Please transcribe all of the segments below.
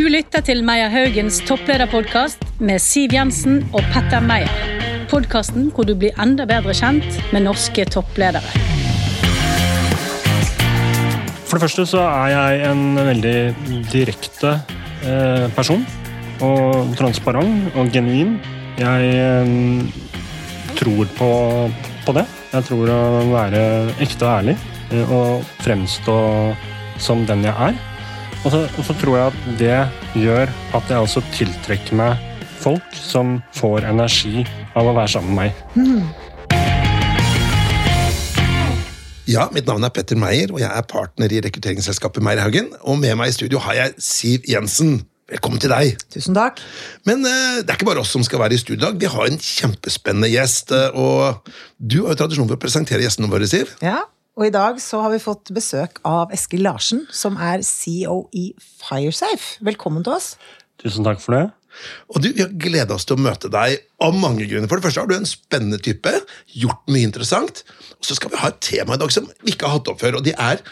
Du lytter til Meyer Haugens topplederpodkast med Siv Jensen og Petter Meyer. Podkasten hvor du blir enda bedre kjent med norske toppledere. For det første så er jeg en veldig direkte eh, person. Og transparent og genuin. Jeg eh, tror på, på det. Jeg tror å være ekte og ærlig eh, og fremstå som den jeg er. Og så, og så tror jeg at det gjør at jeg også tiltrekker meg folk som får energi av å være sammen med meg. Ja, mitt navn er Petter Meyer, og jeg er partner i rekrutteringsselskapet Meierhaugen. Og med meg i studio har jeg Siv Jensen. Velkommen til deg. Tusen takk. Men uh, det er ikke bare oss som skal være i studio i dag. Vi har en kjempespennende gjest. eh, Og du har jo tradisjon for å presentere gjestene våre, Siv. Ja, og i dag så har vi fått besøk av Eskil Larsen, som er CEO i Firesafe. Velkommen til oss. Tusen takk for det. Og du, Vi har gleda oss til å møte deg av mange grunner. For det første har du en spennende type, gjort mye interessant. Og så skal vi ha et tema i dag som vi ikke har hatt opp før, og det er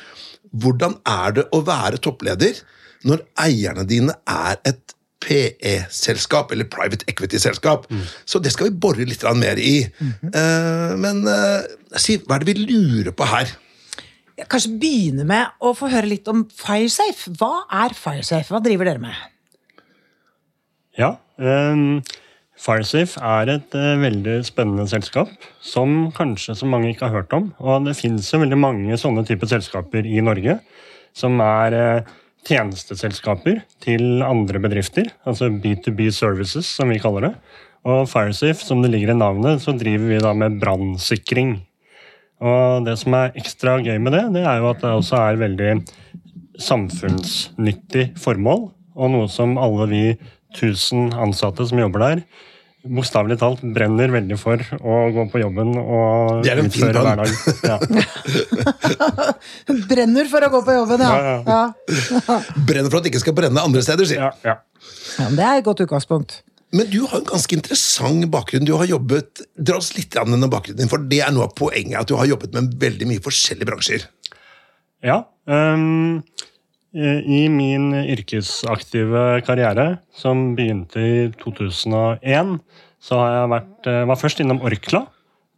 hvordan er det å være toppleder når eierne dine er et PE-selskap, eller Private Equity-selskap. Så det skal vi bore litt mer i. Eh, men eh, Siv, hva er det vi lurer på her? Jeg kanskje begynne med å få høre litt om Firesafe. Hva er Firesafe? Hva driver dere med? Ja. Um, Firesafe er et uh, veldig spennende selskap som kanskje så mange ikke har hørt om. Og det fins jo veldig mange sånne typer selskaper i Norge som er eh, tjenesteselskaper til andre bedrifter. Altså B2B services, som vi kaller det. Og Firesafe, som det ligger i navnet, så driver vi da med brannsikring. Og det som er ekstra gøy med det, det er jo at det også er veldig samfunnsnyttig formål. Og noe som alle vi 1000 ansatte som jobber der, bokstavelig talt brenner veldig for å gå på jobben og Det er en fin utføre hverdag. Ja. Brenner for å gå på jobben, ja. Ja, ja. Brenner for at det ikke skal brenne andre steder, sier Ja, ja. ja det er et godt utgangspunkt. Men du har en ganske interessant bakgrunn. Du har jobbet, Dra oss litt an gjennom bakgrunnen din, for det er noe av poenget. At du har jobbet med veldig mye forskjellige bransjer. Ja. Um, I min yrkesaktive karriere, som begynte i 2001, så har jeg vært, eh, var først innom Orkla.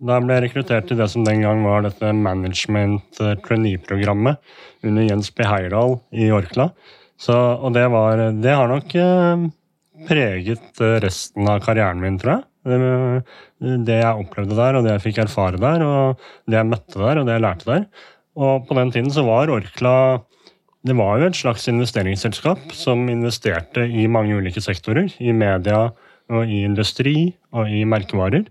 Da ble jeg rekruttert til det som den gang var dette management trainee-programmet under Jens B. Heyerdahl i Orkla. Så, og det, var, det har nok eh, preget eh, resten av karrieren min, tror jeg. Det jeg opplevde der, og det jeg fikk erfare der, og det jeg møtte der, og det jeg lærte der. Og på den tiden så var Orkla det var jo et slags investeringsselskap som investerte i mange ulike sektorer. I media, og i industri og i merkevarer.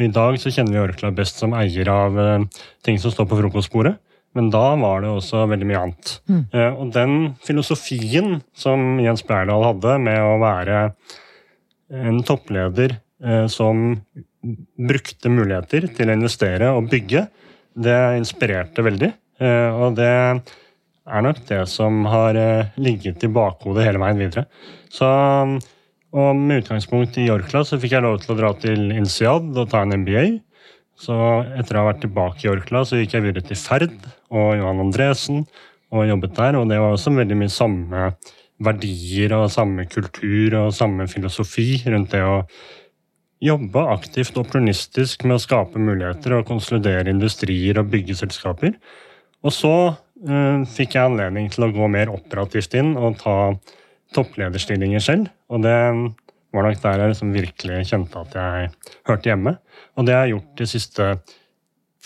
I dag så kjenner vi Orkla best som eier av eh, ting som står på frokostbordet. Men da var det også veldig mye annet. Eh, og den filosofien som Jens Berdal hadde med å være en toppleder eh, som brukte muligheter til å investere og bygge, det inspirerte veldig. Eh, og det er nok det som har ligget i bakhodet hele veien videre. Så, og med utgangspunkt i Orkla så fikk jeg lov til å dra til INSEAD og ta en MBA. Så etter å ha vært tilbake i Orkla, så gikk jeg videre til Ferd og Johan Andresen og jobbet der. Og det var også veldig mye samme verdier og samme kultur og samme filosofi rundt det å jobbe aktivt og opportunistisk med å skape muligheter og konsolidere industrier og bygge selskaper. Og så eh, fikk jeg anledning til å gå mer operativt inn og ta topplederstillinger selv. Og det var nok der jeg liksom virkelig kjente at jeg hørte hjemme. Og det har jeg gjort de siste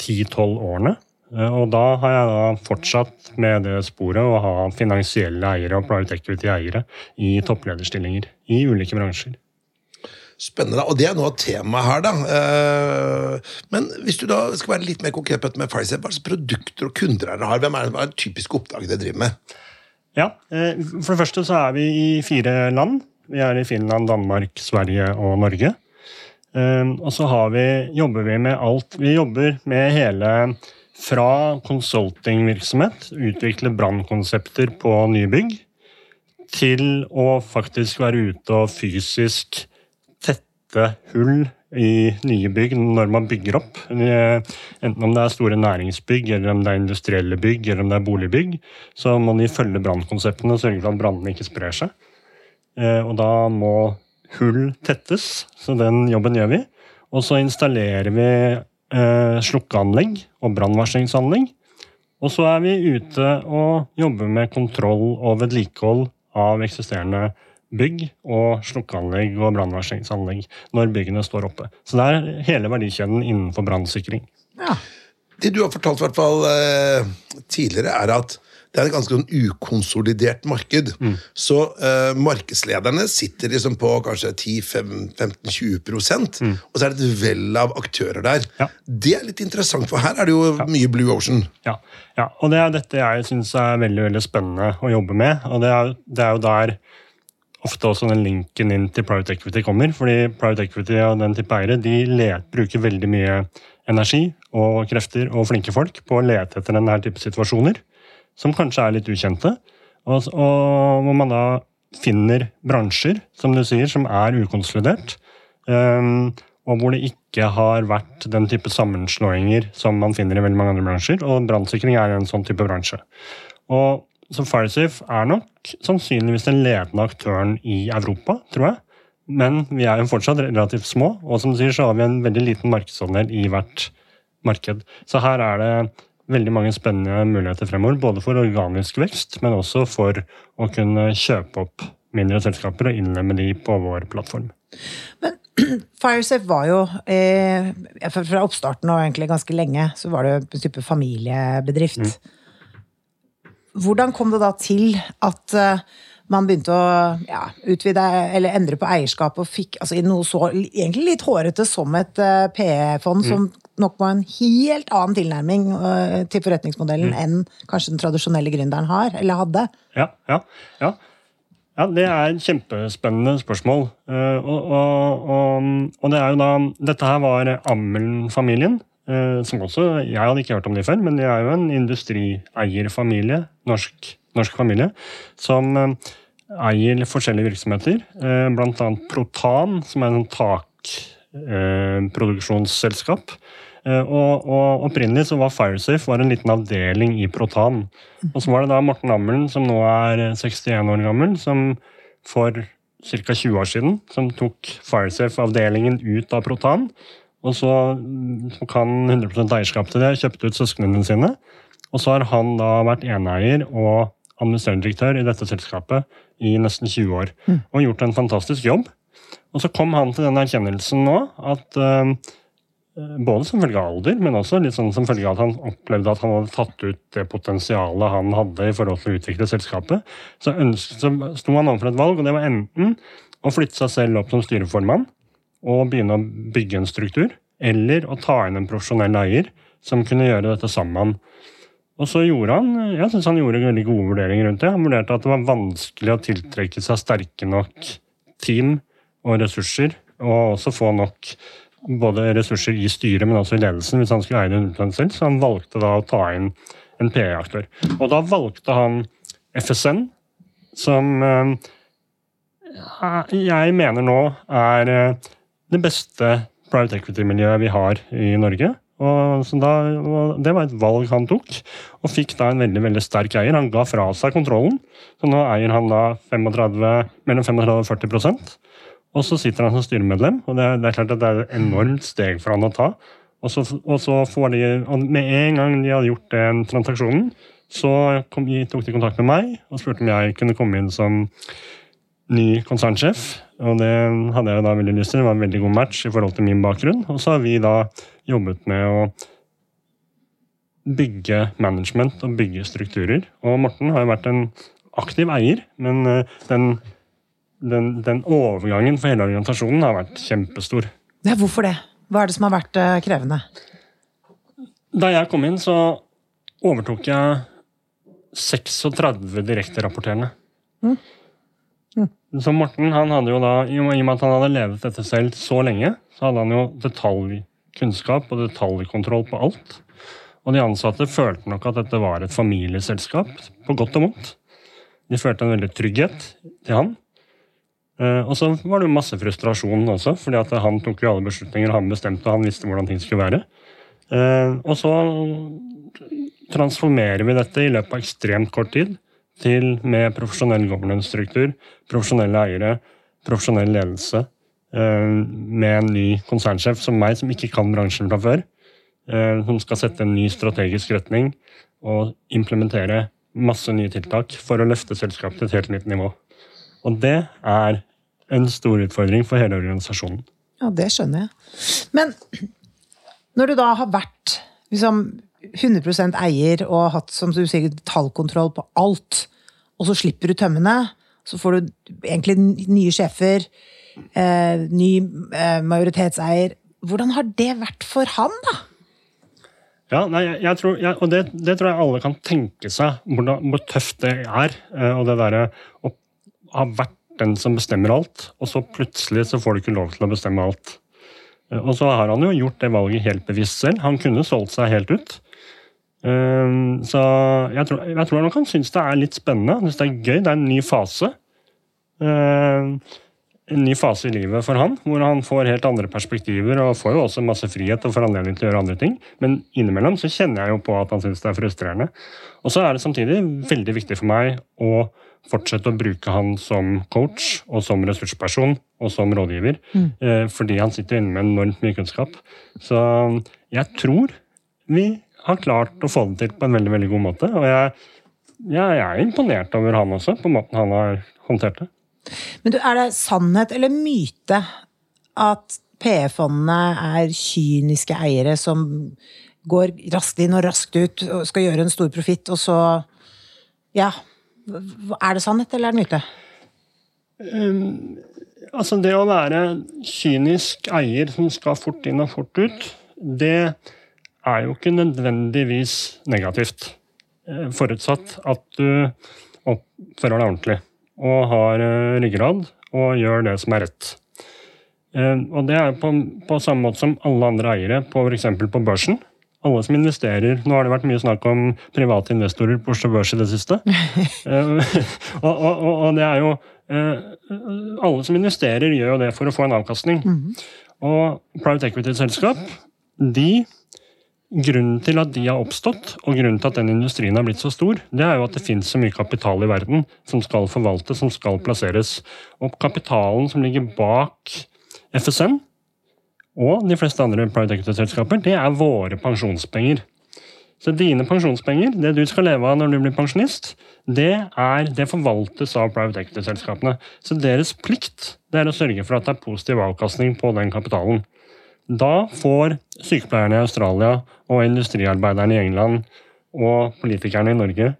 10-12 årene. Eh, Og da har jeg da fortsatt med det sporet å ha finansielle eiere og private equity-eiere i topplederstillinger i ulike bransjer. Spennende, og det er noe av temaet her, da. Eh, Men hvis du da skal være litt mer konkret med Pfizer, hva slags produkter og kunder dere har? Hvem er det hva er det typiske oppdraget dere driver med? Ja, eh, For det første så er vi i fire land. Vi er i Finland, Danmark, Sverige og Norge. Eh, Og så vi, jobber vi med alt. Vi jobber med hele fra consultingvirksomhet, utvikle brannkonsepter på nybygg, til å faktisk være ute og fysisk tette hull i nye bygg når man bygger opp. Eh, Enten om det er store næringsbygg, eller om det er industrielle bygg, eller om det er boligbygg, så må de følge brannkonseptene og sørge for at brannene ikke sprer seg. eh, og da må hull tettes, så den jobben gjør vi. Og så installerer vi eh, slukkeanlegg og brannvarslingsanlegg. Og så er vi ute og jobber med kontroll og vedlikehold av eksisterende bygg og slukkeanlegg og brannvarslingsanlegg når byggene står oppe. Så det er hele verdikjeden innenfor brannsikring. Ja. Det du har fortalt i hvert fall eh, tidligere, er at det er et ganske sånn ukonsolidert marked. Mm. Så uh, markedslederne sitter liksom på kanskje 10-15-20 Mm. og så er det et vell av aktører der. Ja. Det er litt interessant, for her er det jo mye Blue Ocean. Ja, ja. og det er dette jeg syns er veldig veldig spennende å jobbe med. Og det er, det er jo der ofte også den linken inn til private equity kommer. fordi private equity og den type eiere de let, bruker veldig mye energi og krefter og flinke folk på å lete etter denne type situasjoner, som kanskje er litt ukjente. Og, og hvor man da finner bransjer, som du sier, som er ukonsolidert. Um, og hvor det ikke har vært den type sammenslåinger som man finner i veldig mange andre bransjer. Og brannsikring er en sånn type bransje. Og så Firesafe er nok sannsynligvis den ledende aktøren i Europa, tror jeg. Men vi er jo fortsatt relativt små, og som du sier, så har vi en veldig liten markedsandel i hvert marked. Så her er det veldig mange spennende muligheter fremover, både for organisk vekst, men også for å kunne kjøpe opp mindre selskaper og innlemme de på vår plattform. Men Firesafe var jo eh, fra oppstarten og egentlig ganske lenge, så var det en type familiebedrift. Hvordan kom det da til at eh, man begynte å ja, utvide eller endre på eierskapet og fikk altså, noe så egentlig litt hårete som et uh, PE-fond, som nok var en helt annen tilnærming uh, til forretningsmodellen enn kanskje den tradisjonelle gründeren har, eller hadde? Ja, ja, ja. ja det er et kjempespennende spørsmål. Eh, og, og, og, og det er jo da Dette her var Ammelen-familien. Eh, Som også, Jeg hadde ikke hørt om de før, men de er jo en industrieierfamilie. Norsk, norsk familie. Som eh, eier forskjellige virksomheter. eh, Blant annet Protan, som er en takproduksjonsselskap. Eh, Og, og opprinnelig så var Firesafe var en liten avdeling i Protan. Og så var det da Morten Ammelen, som nå er 61 år gammel, som for ca. 20 år siden som tok Firesafe-avdelingen ut av Protan. Og så kan tok han 100% eierskap til det, kjøpte ut søsknene sine. Og så har han da vært eneeier og administrerende direktør i dette selskapet i nesten 20 år. Og gjort en fantastisk jobb. Og så kom han til den erkjennelsen nå at eh, både som følge av alder, men også litt sånn som følge av at han opplevde at han hadde tatt ut det potensialet han hadde i forhold til å utvikle selskapet. Så, ønsket, så sto han overfor et valg, og det var enten å flytte seg selv opp som styreformann og begynne å bygge en struktur, eller å ta inn en profesjonell eier som kunne gjøre dette sammen. Og så gjorde han jeg synes han gjorde veldig gode vurderinger rundt det. Han vurderte at det var vanskelig å tiltrekke seg sterke nok team og ressurser, og også få nok både ressurser i styret, men også i ledelsen hvis han skulle eie det 100 selv. Så han valgte da å ta inn en PE-aktør. Og da valgte han FSN, som eh, jeg mener nå er eh, det beste private equity-miljøet vi har i Norge. Og da, og det var et valg han tok, og fikk da en veldig veldig sterk eier. Han ga fra seg kontrollen, så nå eier han da 35, mellom 35 og 40% og så sitter han som styremedlem, og det det er klart at det er et enormt steg for han å ta. Og så, og så får de, og Med en gang de hadde gjort den transaksjonen, så kom, tok de kontakt med meg og spurte om jeg kunne komme inn som ny konsernsjef. Og det hadde jeg da veldig lyst til. Det var en veldig god match i forhold til min bakgrunn. Og så har vi da jobbet med å bygge management og bygge strukturer. Og Morten har jo vært en aktiv eier, men eh, den den, den overgangen for hele organisasjonen har vært kjempestor. Ja, hvorfor det? Hva er det som har vært eh, krevende? Da jeg kom inn, så overtok jeg 36 direkterapporterende. Så Morten han hadde jo da, i og med at han hadde ledet dette selv så lenge, så hadde han jo detaljkunnskap og detaljkontroll på alt. Og de ansatte følte nok at dette var et familieselskap, på godt og vondt. De følte en veldig trygghet til han. Eh, og så var det jo masse frustrasjon også, fordi at han tok jo alle beslutninger, han bestemte, og han visste hvordan ting skulle være. Eh, og så transformerer vi dette i løpet av ekstremt kort tid til med profesjonell governance-struktur, profesjonelle eiere, profesjonell ledelse, eh, med en ny konsernsjef som meg, som ikke kan bransjen fra før, eh, som skal sette en ny strategisk retning og implementere masse nye tiltak for å løfte selskapet til et helt nytt nivå. Og det er en stor utfordring for hele organisasjonen. Ja, det skjønner jeg. Men når du da har vært liksom 100% eier og hatt som du sier, tallkontroll på alt, og så slipper du tømmene, så får du egentlig nye sjefer, eh, ny eh, majoritetseier. Hvordan har det vært for han, da? Ja, nei, jeg, tror, jeg, og det, det, tror jeg alle kan tenke seg, hvordan, hvor tøft det er. Eh, og det derre å ha vært den som bestemmer alt, og så plutselig så får du ikke lov til å bestemme alt. Eh, og så har han jo gjort det valget helt bevisst selv. Han kunne solgt seg helt ut. Um, så jeg tror, jeg tror han kan synes det er litt spennende. Synes det er gøy. Det er en ny fase. Um, en ny fase i livet for han, hvor han får helt andre perspektiver og får jo også masse frihet og får anledning til å gjøre andre ting. Men innimellom så kjenner jeg jo på at han syns det er frustrerende. Og så er det samtidig veldig viktig for meg å fortsette å bruke han som coach og som ressursperson og som rådgiver. Mm. Eh, fordi han sitter inne med enormt mye kunnskap. Så jeg tror vi har klart å få det til på en veldig veldig god måte. Og jeg, jeg er imponert over han også, på måten han har håndtert det. Men du, er det sannhet eller myte at PE-fondene er kyniske eiere som går raskt inn og raskt ut og skal gjøre en stor profitt, og så Ja. Er det sannhet, eller er det myte? Um, altså, det å være kynisk eier som skal fort inn og fort ut, det er jo ikke nødvendigvis negativt. Eh, forutsatt at du oppfører deg ordentlig og har eh, ryggrad og gjør det som er rett. Eh, og det er på, på samme måte som alle andre eiere på f.eks. på børsen. Alle som investerer Nå har det vært mye snakk om private investorer på Oslo Børs i det siste. og, og, og, det er jo Alle som investerer, gjør jo det for å få en avkastning. Mm. Og private equity-selskap de Grunnen til at de har oppstått, og grunnen til at den industrien har blitt så stor, det er jo at det finnes så mye kapital i verden som skal forvaltes, som skal plasseres. Og kapitalen som ligger bak FSN og de fleste andre private equity-selskaper, det er våre pensjonspenger. Så dine pensjonspenger, det du skal leve av når du blir pensjonist, det, er, det forvaltes av private equity-selskapene. Så deres plikt det er å sørge for at det er positiv avkastning på den kapitalen. Da får sykepleierne i Australia og industriarbeiderne i England og politikerne i Norge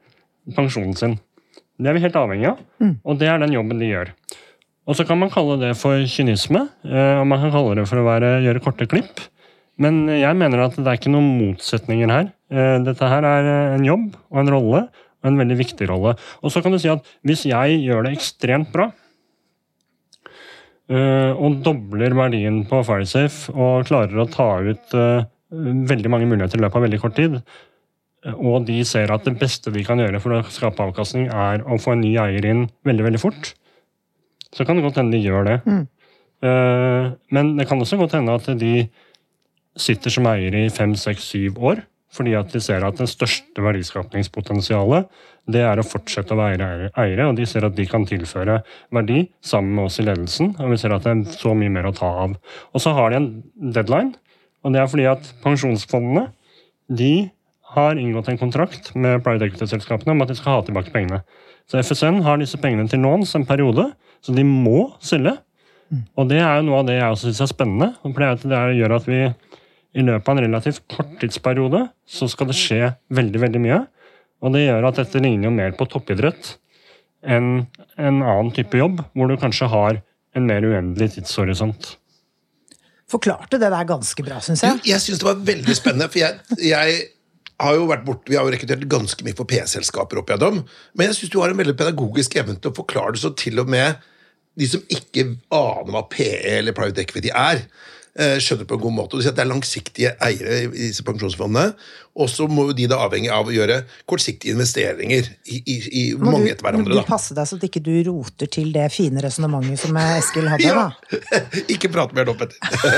pensjonen sin. Det er vi helt avhengig av, mm. og det er den jobben de gjør. Og så kan man kalle det for kynisme, eh, og man kan kalle det for å være, gjøre korte klipp. Men jeg mener at det er ikke noen motsetninger her. Eh, dette her er en jobb og en rolle, og en veldig viktig rolle. Og så kan du si at hvis jeg gjør det ekstremt bra, Eh, og dobler verdien på Firesafe og klarer å ta ut eh, veldig mange muligheter i løpet av veldig kort tid, eh, og de ser at det beste de kan gjøre for å skape avkastning, er å få en ny eier inn veldig, veldig fort, så kan det godt hende de gjør det. Mm. Men det kan også godt hende at de sitter som eier i fem, seks, syv år fordi at de ser at det største verdiskapningspotensialet det er å fortsette å være eiere, og de ser at de kan tilføre verdi sammen med oss i ledelsen. Og vi ser at det er så mye mer å ta av. Og så har de en deadline, og det er fordi at pensjonsfondene de har inngått en kontrakt med private equity-selskapene om at de skal ha tilbake pengene. Så FSN har disse pengene til låns en periode, så de må selge. Og det er jo noe av det jeg også syns er spennende. for Det gjør at vi i løpet av en relativt kort tidsperiode så skal det skje veldig veldig mye. Og det gjør at dette ligner jo mer på toppidrett enn en annen type jobb, hvor du kanskje har en mer uendelig tidshorisont. Forklarte det der ganske bra, syns jeg. Jeg syns det var veldig spennende. for jeg, jeg har jo vært bort, Vi har jo rekruttert ganske mye for P-selskaper opp igjennom. Men jeg syns du har en veldig pedagogisk evne til å forklare det så til og med de som ikke aner hva PE eller private equity er, skjønner på en god måte. Og Det er langsiktige eiere i disse pensjonsfondene. Og så må de da avhengig av å gjøre kortsiktige investeringer i, i, i mange etter hverandre. Må du passe deg så at ikke du roter til det fine resonnementet som Eskil hadde? ja. da. ikke prate mer nå, Petter.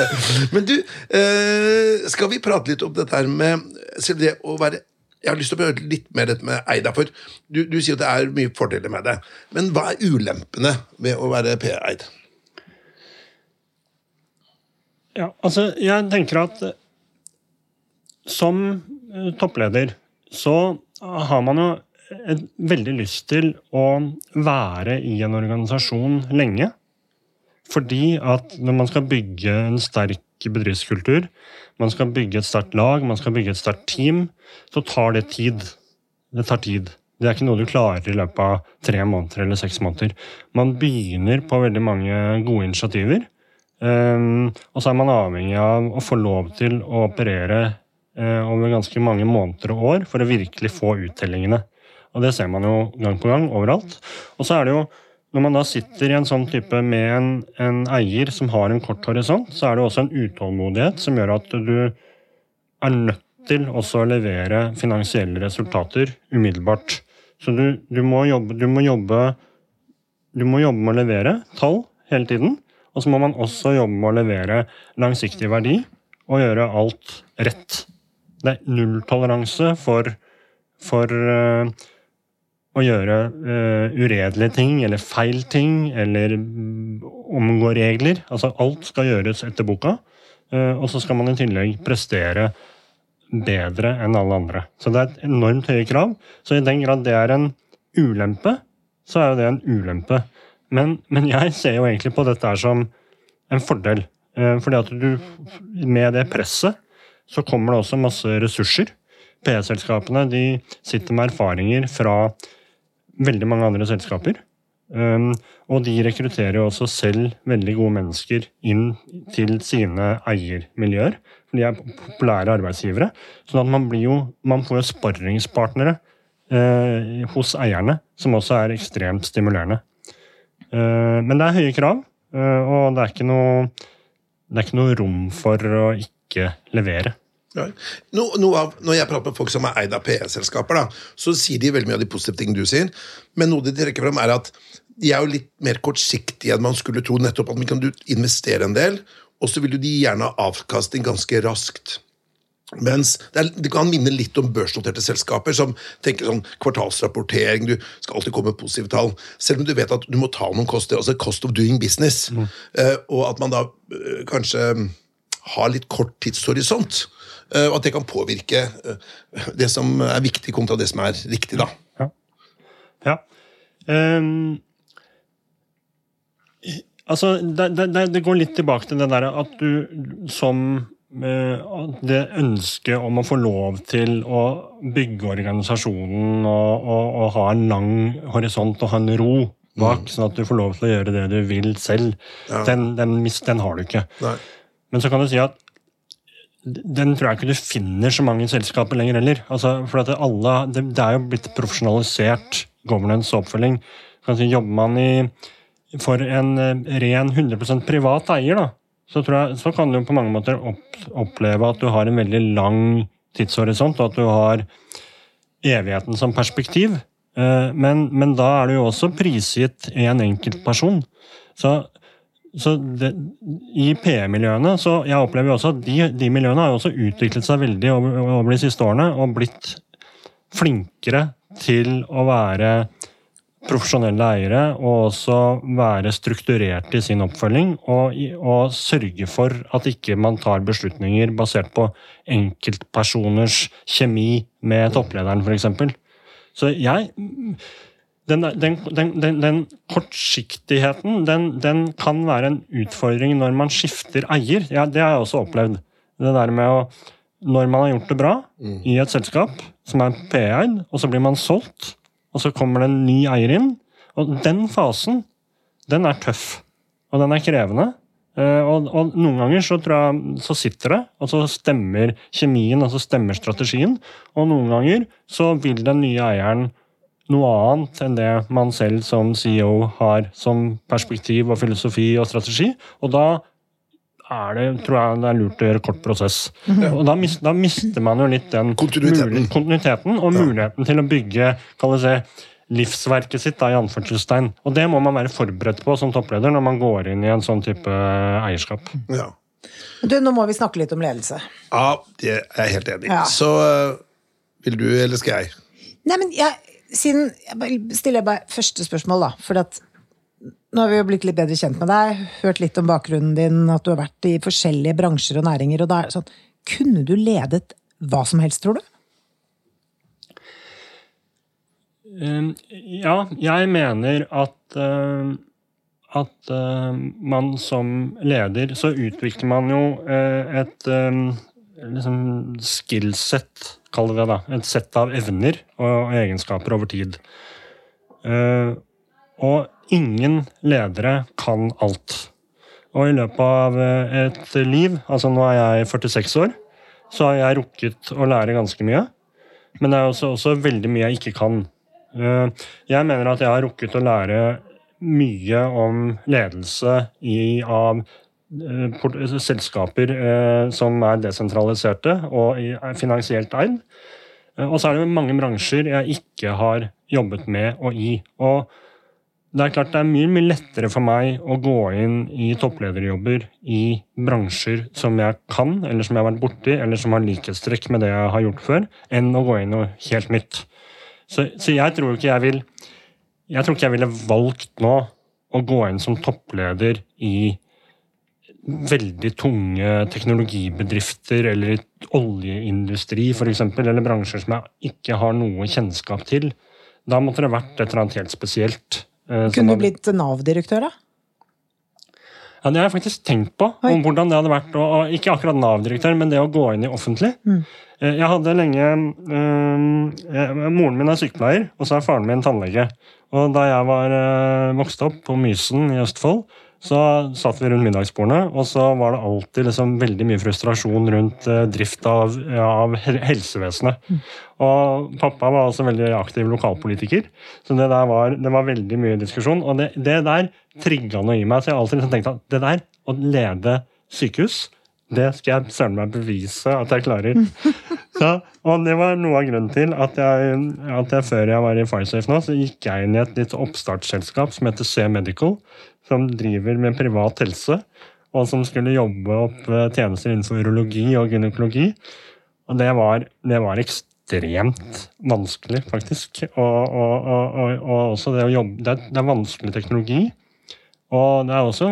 Men du, eh, skal vi prate litt om dette her med selv det å være jeg har lyst til å høre litt mer dette med Eida. For du, du sier at det er mye fordeler med det. Men hva er ulempene ved å være P-eid? Ja, altså, jeg tenker at eh, som eh, toppleder så har man jo veldig lyst til å være i en organisasjon lenge. Fordi at når man skal bygge en sterk bedriftskultur, man skal bygge et sterkt lag, man skal bygge et sterkt team, så tar det tid. Det tar tid. Det er ikke noe du klarer i løpet av tre måneder eller seks måneder. Man begynner på veldig mange gode initiativer. Um, og så er man avhengig av å få lov til å operere uh, over ganske mange måneder og år for å virkelig få uttellingene. Og det ser man jo gang på gang overalt. Og så er det jo når man da sitter i en sånn type med en, en, eier som har en kort horisont, så er det også en utålmodighet som gjør at du er nødt til også å levere finansielle resultater umiddelbart. Så du, du, må, jobbe, du må, jobbe, du må jobbe med å levere tall hele tiden. Og så må man også jobbe med å levere langsiktig verdi og gjøre alt rett. Det er nulltoleranse for, for uh, å gjøre uh, uredelige ting eller feil ting eller um, omgå regler. Altså alt skal gjøres etter boka. Uh, og så skal man i tillegg prestere bedre enn alle andre. Så det er et enormt høye krav. Så i den grad det er en ulempe, så er jo det en ulempe. Men, men jeg ser jo egentlig på dette her som en fordel. Uh, fordi at du med det presset så kommer det også masse ressurser. PE-selskapene de sitter med erfaringer fra veldig mange andre selskaper. Um, og de rekrutterer jo også selv veldig gode mennesker inn til sine eiermiljøer. For de er populære arbeidsgivere. sånn at man, blir jo, man får jo sparringspartnere uh, hos eierne, som også er ekstremt stimulerende. Uh, men det er høye krav, uh, og det er, ikke noe, er ikke noe rom for å ikke levere. No, av, når jeg prater med folk som er eid av PE-selskaper, så sier de veldig mye av de positive tingene du sier, men noe de trekker frem, er at de er jo litt mer kortsiktige enn man skulle tro. nettopp at man kan investere en del, og så vil du de gjerne ha avkastning ganske raskt. Mens det, er, det, kan minne litt om børsnoterte selskaper som tenker sånn kvartalsrapportering, du skal alltid komme med positive tall. Selv om du vet at du må ta noen koster, altså cost of doing business. Mm. Uh, og at man da uh, kanskje har litt kort tidshorisont. Og at det kan påvirke det som er viktig, kontra det som er riktig. da. Ja. ja. Um, altså, det, det, det, går litt tilbake til det der at du som uh, Det ønsket om å få lov til å bygge organisasjonen og, og, og ha en lang horisont og ha en ro bak, mm. sånn at du får lov til å gjøre det du vil selv, ja. den, den, den, har du ikke. Nei. Men så kan du si at den tror jeg ikke du finner så mange selskaper lenger heller. Altså, for at alle, det, det, er jo blitt profesjonalisert governance og oppfølging. Si, jobber man i, for en eh, ren 100% privat eier, da, så, jeg, så, kan du på mange måter opp, oppleve at du har en veldig lang tidshorisont, og at du har evigheten som perspektiv. Eh, men, men da er du jo også prisgitt en enkeltperson. Så så det, I PE-miljøene så jeg opplever jo også at de, de, miljøene har jo også utviklet seg veldig over, over, de siste årene og blitt flinkere til å være profesjonelle eiere og også være strukturert i sin oppfølging og, og sørge for at ikke man tar beslutninger basert på enkeltpersoners kjemi med topplederen, f.eks. Så jeg den, den, den, den kortsiktigheten den, kan være en utfordring når man skifter eier. Ja, det har jeg også opplevd. Det der med å Når man har gjort det bra mm. i et selskap som er PE-eid, og så blir man solgt, og så kommer det en ny eier inn. Og den fasen, den er tøff. Og den er krevende. Uh, og, og, noen ganger så, jeg, så sitter det, og så stemmer kjemien, og så stemmer strategien. Og noen ganger så vil den nye eieren noe annet enn det man selv som CEO har som perspektiv og filosofi og strategi. Og da er det, tror jeg det er lurt å gjøre kort prosess. Ja. Og da, mis, da, mister man jo litt den kontinuiteten, kontinuiteten og ja. muligheten til å bygge kan se, livsverket sitt, da, i anførselstegn. Og det må man være forberedt på som toppleder når man går inn i en sånn type eierskap. Ja. Du, Nå må vi snakke litt om ledelse. Ja, det er jeg helt enig i. Så Vil du, eller skal jeg? Nei, men jeg, siden, jeg stiller jeg bare første spørsmål, da. For at nå har vi jo blitt litt bedre kjent med deg, hørt litt om bakgrunnen din, at du har vært i forskjellige bransjer og næringer. og da er det sånn, Kunne du ledet hva som helst, tror du? Um, Ja, jeg mener at uh, at uh, man som leder, så utvikler man jo uh, et liksom skillset, kaller vi det, da. Et sett av evner og egenskaper over tid. Og ingen ledere kan alt. Og i løpet av uh, et liv, altså nå er jeg 46 år, så har jeg rukket å lære ganske mye. Men det er også, også veldig mye jeg ikke kan. Uh, Jeg mener at jeg har rukket å lære mye om ledelse i, av eh, selskaper eh, som er desentraliserte og finansielt eid. Eh, Og så er det mange bransjer jeg ikke har jobbet med og i. Og det er klart det er mye, mye lettere for meg å gå inn i topplederjobber i bransjer som jeg kan, eller som jeg har vært borti, eller som har likhetstrekk med det jeg har gjort før, enn å gå inn i noe helt nytt. Så, så jeg tror ikke jeg vil Jeg tror ikke jeg ville valgt nå å gå inn som toppleder i veldig tunge teknologibedrifter eller oljeindustri f.eks., eller bransjer som jeg ikke har noe kjennskap til. Da måtte det vært et eller annet helt spesielt. Eh, Kunne du blitt Nav-direktør, da? Ja, Det har jeg faktisk tenkt på. Oi. om hvordan det hadde vært, å, Ikke akkurat Nav-direktør, men det å gå inn i offentlig. Mm. Eh, Jeg hadde lenge eh, jeg, Moren min er sykepleier, og så er faren min tannlege. Og da jeg var eh, vokst opp på Mysen i Østfold, så satt vi rundt middagsbordene, og så var det alltid liksom veldig mye frustrasjon rundt eh, drift av, av hel- helsevesenet. Og pappa var også veldig aktiv lokalpolitiker, så det der var, det var veldig mye diskusjon. Og det, det der trigga noe i meg, så jeg alltid liksom tenkt at det der, å lede sykehus, det skal jeg søren meg bevise at jeg klarer. Så, og det var noe av grunnen til at jeg, at jeg før jeg var i Firesafe nå, så gikk jeg inn i et litt oppstartsselskap som heter C Medical, som driver med privat helse, og som skulle jobbe opp eh, tjenester innenfor urologi og gynekologi. Og det var, det var ekstremt vanskelig, faktisk. Og, og, og, og, og også det å jobbe Det er, det er vanskelig teknologi. Og det er også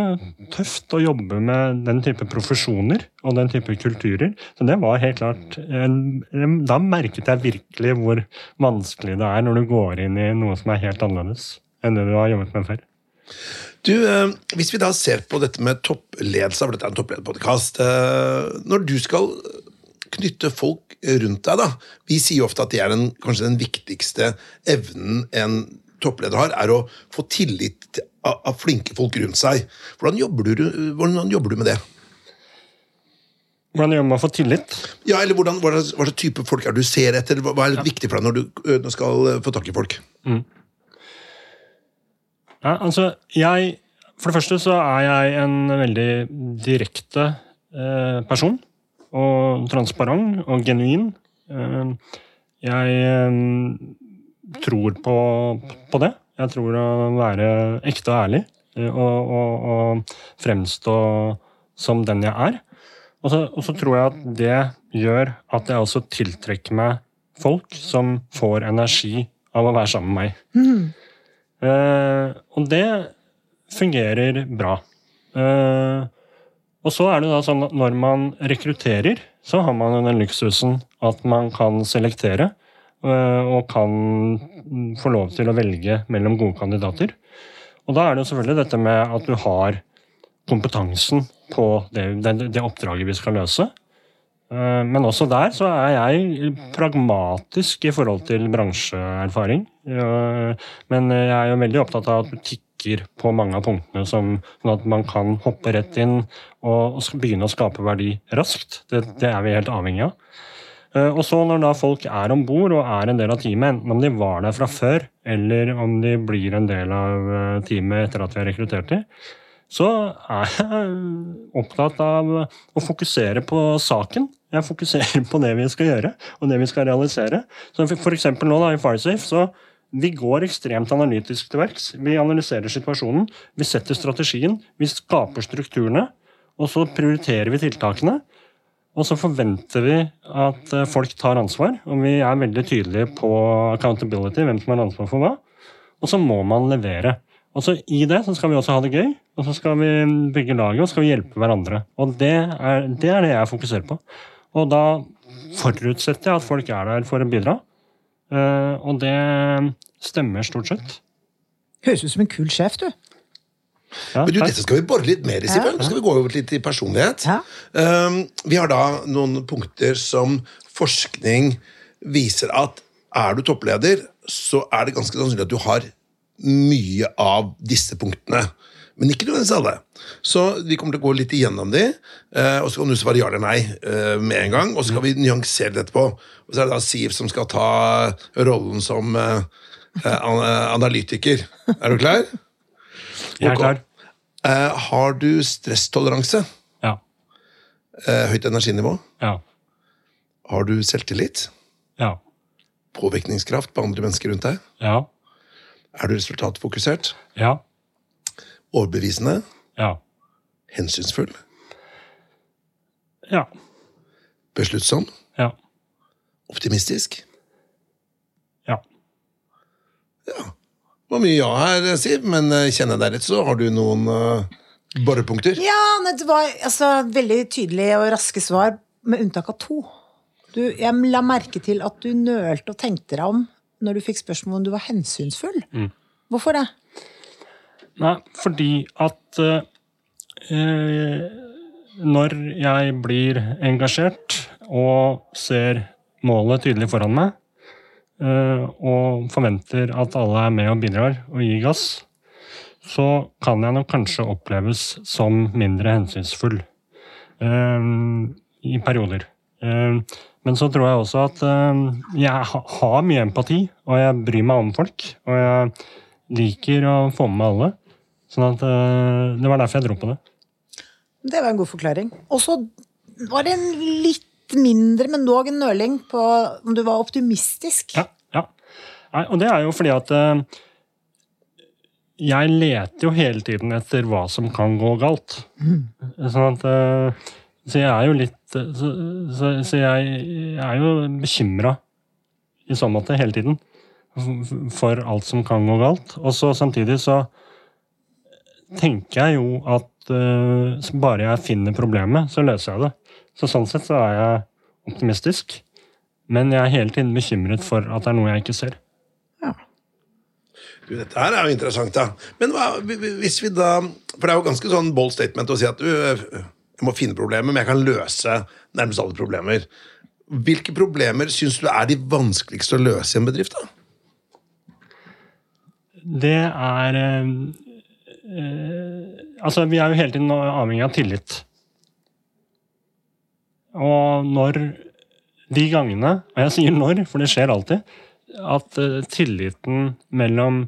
tøft å jobbe med den type profesjoner og den type kulturer. Så det var helt klart Da merket jeg virkelig hvor vanskelig det er når du går inn i noe som er helt annerledes enn det du har jobbet med før. Du, eh, Hvis vi da ser på dette med toppledelse, for dette er en topplederpodkast eh, Når du skal knytte folk rundt deg, da Vi sier ofte at det er den, kanskje den viktigste evnen en toppleder har, er å få tillit til- av, av flinke folk rundt seg. Hvordan jobber du, hvordan jobber du med det? Hvordan gjør man for tillit? Ja, eller hvordan, hva, slags, type folk er du ser etter? Hva, er viktig for deg når du når du skal øh, få tak i folk? Ja, altså, jeg For det første så er jeg en veldig direkte eh, person. Og transparent og genuin. Eh, jeg eh, tror på, på det. Jeg tror å være ekte og ærlig. eh, og, og, og fremstå som den jeg er. Og så, og så tror jeg at det gjør at jeg også tiltrekker meg folk som får energi av å være sammen med meg. Eh, og det fungerer bra. Eh, og så er det da sånn at når man rekrutterer, så har man den luksusen at man kan selektere. Eh, og kan få lov til å velge mellom gode kandidater. Og da er det jo selvfølgelig dette med at du har kompetansen på det, det, det oppdraget vi skal løse. Eh, Men også der så er jeg pragmatisk i forhold til bransjeerfaring. Eh, Men jeg er jo veldig opptatt av at du tikker på mange av punktene, som, sånn at man kan hoppe rett inn og begynne å skape verdi raskt. Det, det er vi helt avhengig av. Eh, Og så når da folk er om bord og er en del av teamet, enten om de var der fra før, eller om de blir en del av eh, teamet etter at vi har rekruttert dem, så er jeg opptatt av å fokusere på saken. Jeg fokuserer på det vi skal gjøre, og det vi skal realisere. Så for eksempel nå da, i Firesafe, så vi går ekstremt analytisk til verks. Vi analyserer situasjonen, vi setter strategien, vi skaper strukturene, og så prioriterer vi tiltakene. Og så forventer vi at eh, folk tar ansvar, og vi er veldig tydelige på accountability, hvem som har ansvar for hva. Og så må man levere. Og så I det så skal vi også ha det gøy, og så skal vi bygge laget og skal vi hjelpe hverandre. Og det er det, er det jeg fokuserer på. Og da forutsetter jeg at folk er der for å bidra. Eh, og det stemmer stort sett. Høres ut som en kul sjef, du. Ja, Men du. Dette skal vi bore litt mer i, Sibel. Nå skal vi gå over litt i personlighet. Um, vi har da noen punkter som forskning viser at er du toppleder, så er det ganske sannsynlig at du har mye av disse punktene. Men ikke nødvendigvis alle. Så vi kommer til å gå litt igjennom de, eh, og så kan du svare ja eller nei eh, med en gang. Og så skal vi nyansere det etterpå. Og så er det da Siv som skal ta rollen som eh, an- analytiker. Er du klar? Jeg er klar. Eh, har du stresstoleranse? Ja. Eh, høyt energinivå? Ja. Har du selvtillit? Ja. Påvirkningskraft på andre mennesker rundt deg? Ja. Er du resultatfokusert? Ja. Overbevisende? Ja. Hensynsfull? Ja. Besluttsom? Ja. Optimistisk? Ja. Det var mye ja her, Siv, men eh, kjenner jeg deg rett, så har du noen uh, borepunkter? Ja, det var altså, veldig tydelige og raske svar, med unntak av to. Du, jeg la merke til at du nølte og tenkte deg om når du fikk spørsmål om du var hensynsfull. Hvorfor det? Nei, fordi at eh, når jeg blir engasjert og ser målet tydelig foran meg, og forventer at alle er med og bidrar og gir gass, så kan jeg nok kanskje oppleves som mindre hensynsfull eh, i perioder. Eh, men så tror jeg også at eh, jeg har mye empati, og jeg bryr meg om folk. Og jeg liker å få med meg alle. Sånn at eh, Det var derfor jeg dro på det. Det var en god forklaring. Og så var det en litt mindre, men dog en nøling på om du var optimistisk. Ja, ja. Nei, og det er jo fordi at uh, jeg leter jo hele tiden etter hva som kan gå galt. Sånn at uh, Så jeg er jo litt eh, Så, så, så jeg, jeg er jo bekymra i så måte hele tiden for alt som kan gå galt. Og så samtidig så tenker jeg jo at uh, bare jeg finner problemet, så løser jeg det. Så sånn sett så er jeg optimistisk. Men jeg er hele tiden bekymret for at det er noe jeg ikke ser. Du, dette her er jo interessant, da. Men hva, hvis vi da For det er jo ganske sånn bold statement å si at du øh, jeg må finne problemer, men jeg kan løse nærmest alle problemer. Hvilke problemer syns du er de vanskeligste å løse i en bedrift? da? Det er øh, eh, Altså, vi er jo hele tiden avhengig av tillit. Og når de gangene, og jeg sier når, for det skjer alltid, at eh, tilliten mellom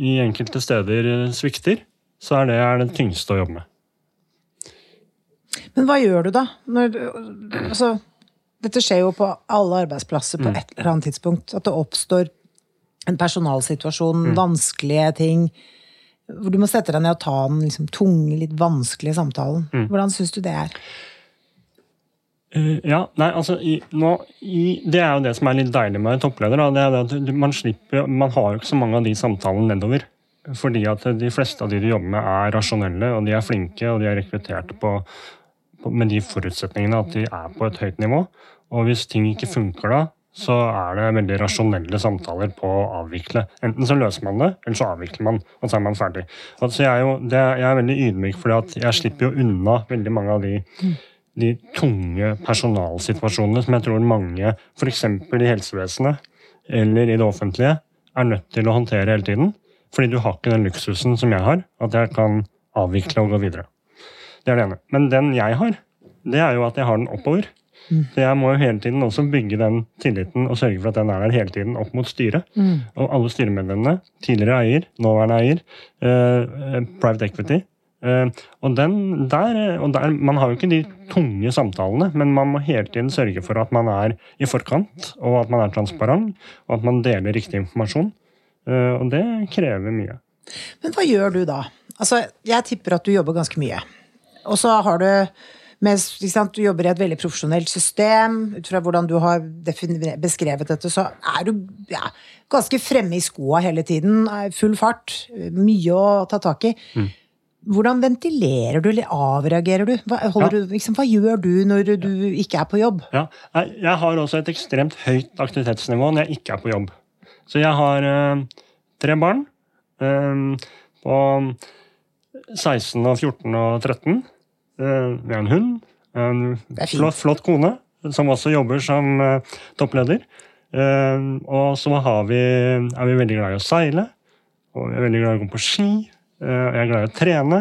i enkelte steder eh, svikter, så er det er det tyngste å jobbe med. Men hva gjør du da? Når, altså, dette skjer jo på alle arbeidsplasser på et eller annet tidspunkt. At det oppstår en personalsituasjon, vanskelige ting. Hvor du må sette deg ned og ta den liksom, tunge, litt vanskelige samtalen. Hvordan syns du det er? Eh, ja, nei, altså i, nå, i, Det er jo det som er litt deilig med en toppleder. Da, det er det at man, slipper, man har jo ikke så mange av de samtalene nedover. Fordi at de fleste av de du jobber med, er rasjonelle, og de er flinke, og de er rekruttert på, på, med de forutsetningene at de er på et høyt nivå. Og hvis ting ikke funker da, så er det veldig rasjonelle samtaler på å avvikle. Enten så løser man det, eller så avvikler man, og så er man ferdig. Altså, jeg, er jo, det, jeg er veldig ydmyk, at jeg slipper jo unna veldig mange av de de tunge personalsituasjonene som jeg tror mange, f.eks. i helsevesenet eller i det offentlige, er nødt til å håndtere hele tiden. Fordi du har ikke den luksusen som jeg har, at jeg kan avvikle og gå videre. Det er det ene. Men den jeg har, det er jo at jeg har den oppover. Så jeg må jo hele tiden også bygge den tilliten og sørge for at den er der hele tiden opp mot styret. Og alle styremedlemmene, tidligere eier, nåværende eier, eh, private equity. Eh, og, den, der, og der, Man har jo ikke de tunge samtalene, men man må hele tiden sørge for at man er i forkant, og at man er transparent, og at man deler riktig informasjon. Eh, og det krever mye. Men hva gjør du da? Altså, jeg tipper at du jobber ganske mye. Og så har du med, sant, Du jobber i et veldig profesjonelt system. Ut fra hvordan du har beskrevet dette, så er du ja, ganske fremme i skoa hele tiden. Full fart. Mye å ta tak i. Hvordan ventilerer du, eller avreagerer du? Hva, Ja. du, liksom, hva gjør du når du ikke er på jobb? Ja, jeg, har også et ekstremt høyt aktivitetsnivå når jeg ikke er på jobb. Så jeg har øh, tre barn øh, på 16 og 14 og 13. Øh, vi har en hund. En flott, flott kone som også jobber som eh, toppleder. Eh, og så har vi, er vi veldig glad i å seile. Og vi er veldig glad i å gå på ski. Eh, jeg er glad i å trene.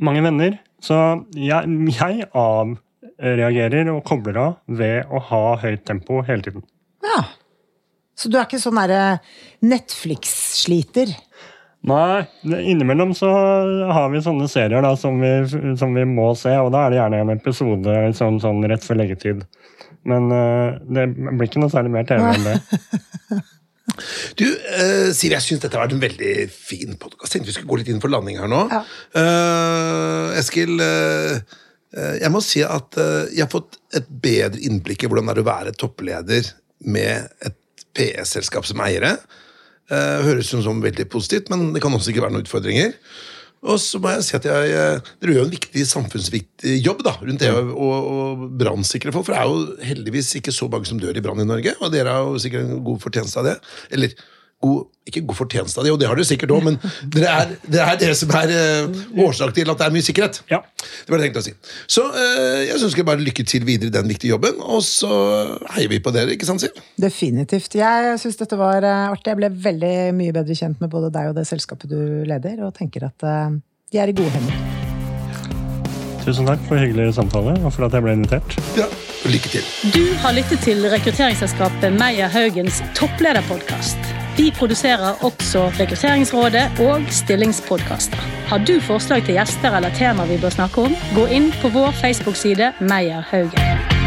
Mange venner. Så jeg, jeg avreagerer og kobler av ved å ha høyt tempo hele tiden. Ja. Så du er ikke sånn derre Netflix-sliter? Nei, innimellom så har vi sånne serier da, som, vi, som vi må se, og da er det gjerne en episode sånn, sånn rett før leggetid. Men uh, det blir ikke noe særlig mer TV enn det. Du, eh, Siv, jeg syns dette har vært en veldig fin podkast. Tenkte vi skulle gå litt inn for landing her nå. Ja. Eh, Eskil, eh, eh, jeg må si at eh, jeg har fått et bedre innblikk i hvordan det er å være toppleder med et PS-selskap som eiere. Eh, høres ut som veldig positivt, men det kan også ikke være noen utfordringer. Og så må jeg si at jeg, eh, Dere gjør en viktig samfunnsviktig jobb da, rundt det å, å, å brannsikre folk. For det er jo heldigvis ikke så mange som dør i brann i Norge, og dere har jo sikkert en god fortjeneste av det. Eller god, ikke god fortjeneste av det, og det har dere sikkert òg, men det er, det er det som er eh, årsak til at det er mye sikkerhet. Ja. Det var det jeg tenkte å si. Så eh, jeg vi bare lykke til videre i den viktige jobben, og så heier vi på dere, ikke sant, Siv? Definitivt. Jeg syns dette var eh, artig. Jeg ble veldig mye bedre kjent med både deg og det selskapet du leder, og tenker at de er i gode hender. Tusen takk for hyggelig samtale og for at jeg ble invitert. Ja, lykke til. Du har lyttet til rekrutteringsselskapet Meyer Haugens topplederpodkast. Vi produserer også Rekrutteringsrådet og stillingspodkaster. Har du forslag til gjester eller tema vi bør snakke om, gå inn på vår Facebook-side Meyer Haugen.